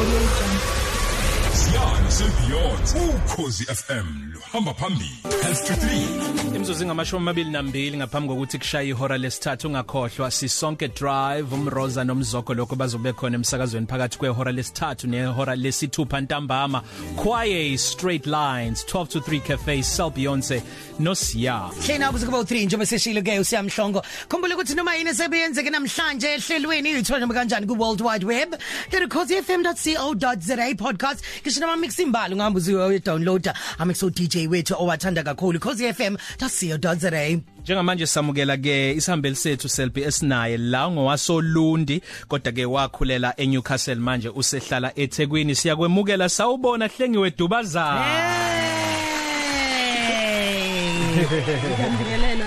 Audio Jungle. Siyani sebeyond ukhozi FM luhamba phambili health to 3 Imzuzu ngamashumi amabili nambili ngaphambi kokuthi kushaye ihora lesithathu ungakhohlwa sisonke drive umroza nomzoko lokho bazobe khona emsakazweni phakathi kwehora lesithathu nehora lesithupha ntambama Kwaye straight lines 12 to 3 cafe Sel Beyonce no Siya Hlena kuze kuba u3 njengoba seshilo ke usiyamhlongo. Khumbula ukuthi noma yini esebeyenzeke namhlanje ehlelweni ithola noma kanjani ku World Wide Web. .cozfm.co.za podcast kisho nama mix imbali ngihamba uziwe downloader amixo DJ wethu owathanda kakhulu cozfm.co.za. Njengamanje samukela ke isihambeli sethu Selby esinaye la ngowasolundi kodwa ke wakhulela eNewcastle manje usehlala eThekwini. Siyakwemukela sawubona hlengiwe dubazana Ngiyambingelela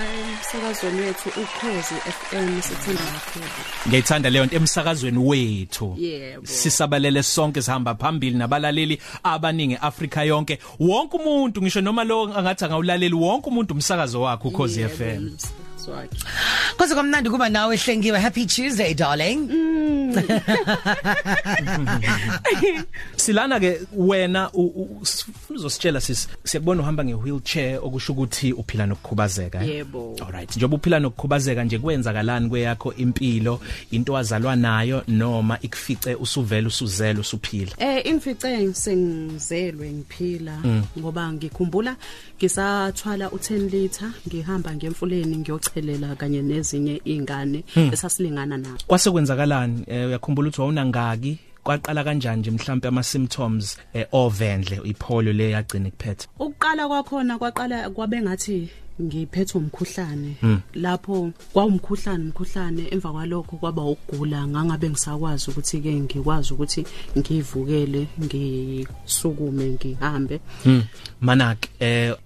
emsakazweni wethu ukhozi FM sithanda kakhulu. ngiyithanda leyo nto emsakazweni wethu Yebo. sisabalele sonke sihamba phambili nabalaleli abaningi Afrika yonke wonke umuntu ngisho noma lo angathi angawulaleli wonke umuntu umsakazo wakhe ukhozi Yebo, FM umsakazo wakhe. Kwaze kwamnandi kuba nawe hlengiwe happy Tuesday darling. silana ke wena u- u- sifuna uzositshela sis siyakubona uhamba ngewheelchair okusho ukuthi uphila nokukhubazeka eh? Yebo. Alright njengoba uphila nokukhubazeka nje kwenzakalani kweyakho impilo into wazalwa nayo noma ikufice usuvela usuzela usuphila? Eh imfice sengizelwe ngiphila. Ngoba ngikhumbula ngisathwala u10 liter ngihamba ngemfuleni ngiyochelela kanye nezinye izingane esasilingana nabo. kwase kwenzakalani? Eh, uyakhumbula ukuthi wawunangaki? Kwaqala kanjani nje mhlawumbe ama symptoms eh, ovendle ipolio le yagcina ikuphethe Ukuqala kwakhona kwaqala kwabe ngathi ngiphethwe umkhuhlane. Lapho kwawumkhuhlane umkhuhlane emva kwalokho kwaba ukugula. Ngangabe ngisakwazi ukuthi ke ngikwazi ukuthi ngivukele ngisukume ngihambe. Manak eh wa, wa,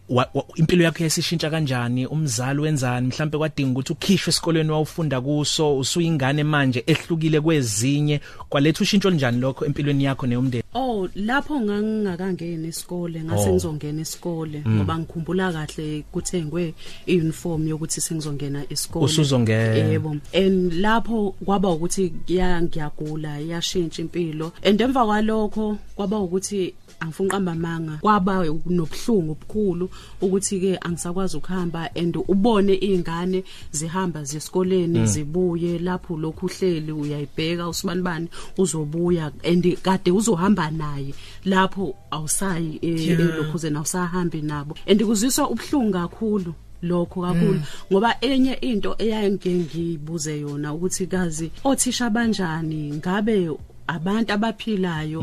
impilo yakho yasishintsha kanjani? Umzali wenzani? Mhlawumbe kwadinga ukuthi ukhishwe esikolweni wawufunda kuso usuyingane manje ehlukile kwezinye. Kwaletha ushintsho njani lokho empilweni yakho neyomndeni? Oh lapho ngangingakangena isikole ngase Oh. ngizongena isikole ngoba ngikhumbula kahle kuthengwe iuniform yokuthi sengizongena isikole Usuzongena. yebo. And lapho kwaba ukuthi ya ngiyagula yashintsha impilo. And emva kwalokho kwaba ukuthi angifuni qamba manga kwaba nobhlungu obukhulu ukuthi ke angisakwazi ukuhamba and ubone izingane zihamba zesikoleni zibuye lapho lokhu uhleli uyayibheka usibanibani uzobuya and kade uzohamba naye lapho awusayi Yeah. lokhuze nawusahambi nabo. And kuziswa ubhlungu kakhulu lokho kakhulu. Ngoba enye into eyayenge ngibuze yona ukuthi kazi othisha banjani? Ngabe abantu abaphilayo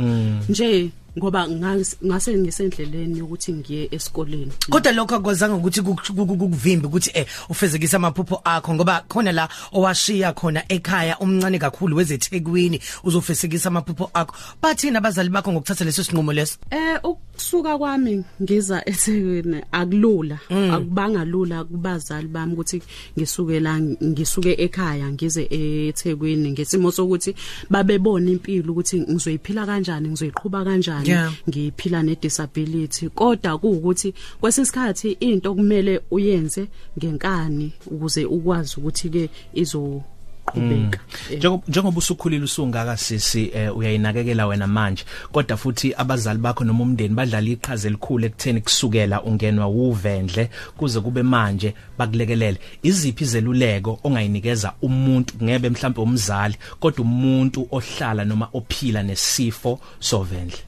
nje ngoba ngas- ngase ngisendleleni ukuthi ngiye esikoleni. Kodwa lokho akwazanga ukuthi kuk- kuk- kukuvimbe ukuthi eh ufezekisa amaphupho akho ngoba khona la owashiya khona ekhaya umncane kakhulu wezethekwini uzofezekisa amaphupho akho. Bathina abazali bakho ngokuthatha leso sinqumo leso? Eh ukusuka kwami ngiza eThekwini akulula akubanga lula kubazali bami ukuthi ngisuke la ngisuke ekhaya ngize eThekwini ngesimo sokuthi babebona impilo ukuthi ngizoyiphila kanjani ngizoyiqhubha kanjani ngiphila ne disability kodwa kuukuthi kwesisikhathi into kumele uyenze ngenkani ukuze ukwazi ukuthi ke izo qhubeka Eh. Njengoba njengoba usukhulile usungaka sisi eh, uyayinakekela wena manje. Kodwa futhi abazali bakho noma umndeni badlala iqhaza elikhulu ekutheni kusukela ungenwa uvendle kuze kube manje bakulekelele. Iziphi izeluleko ongayinikeza umuntu ngebe mhlawumbe umzali kodwa umuntu ohlala noma ophila nesifo sovendle?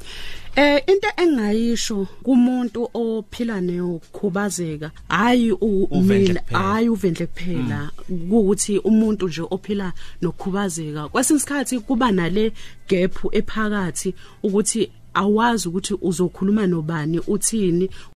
Eh into engayisho kumuntu ophila neyokukhubazeka hayi mina hayi uvendle kuphela. Ukuthi umuntu nje ophila nokukhubazeka kwesinye isikhathi kuba nale gap ephakathi ukuthi awazi ukuthi uzokhuluma nobani uthini.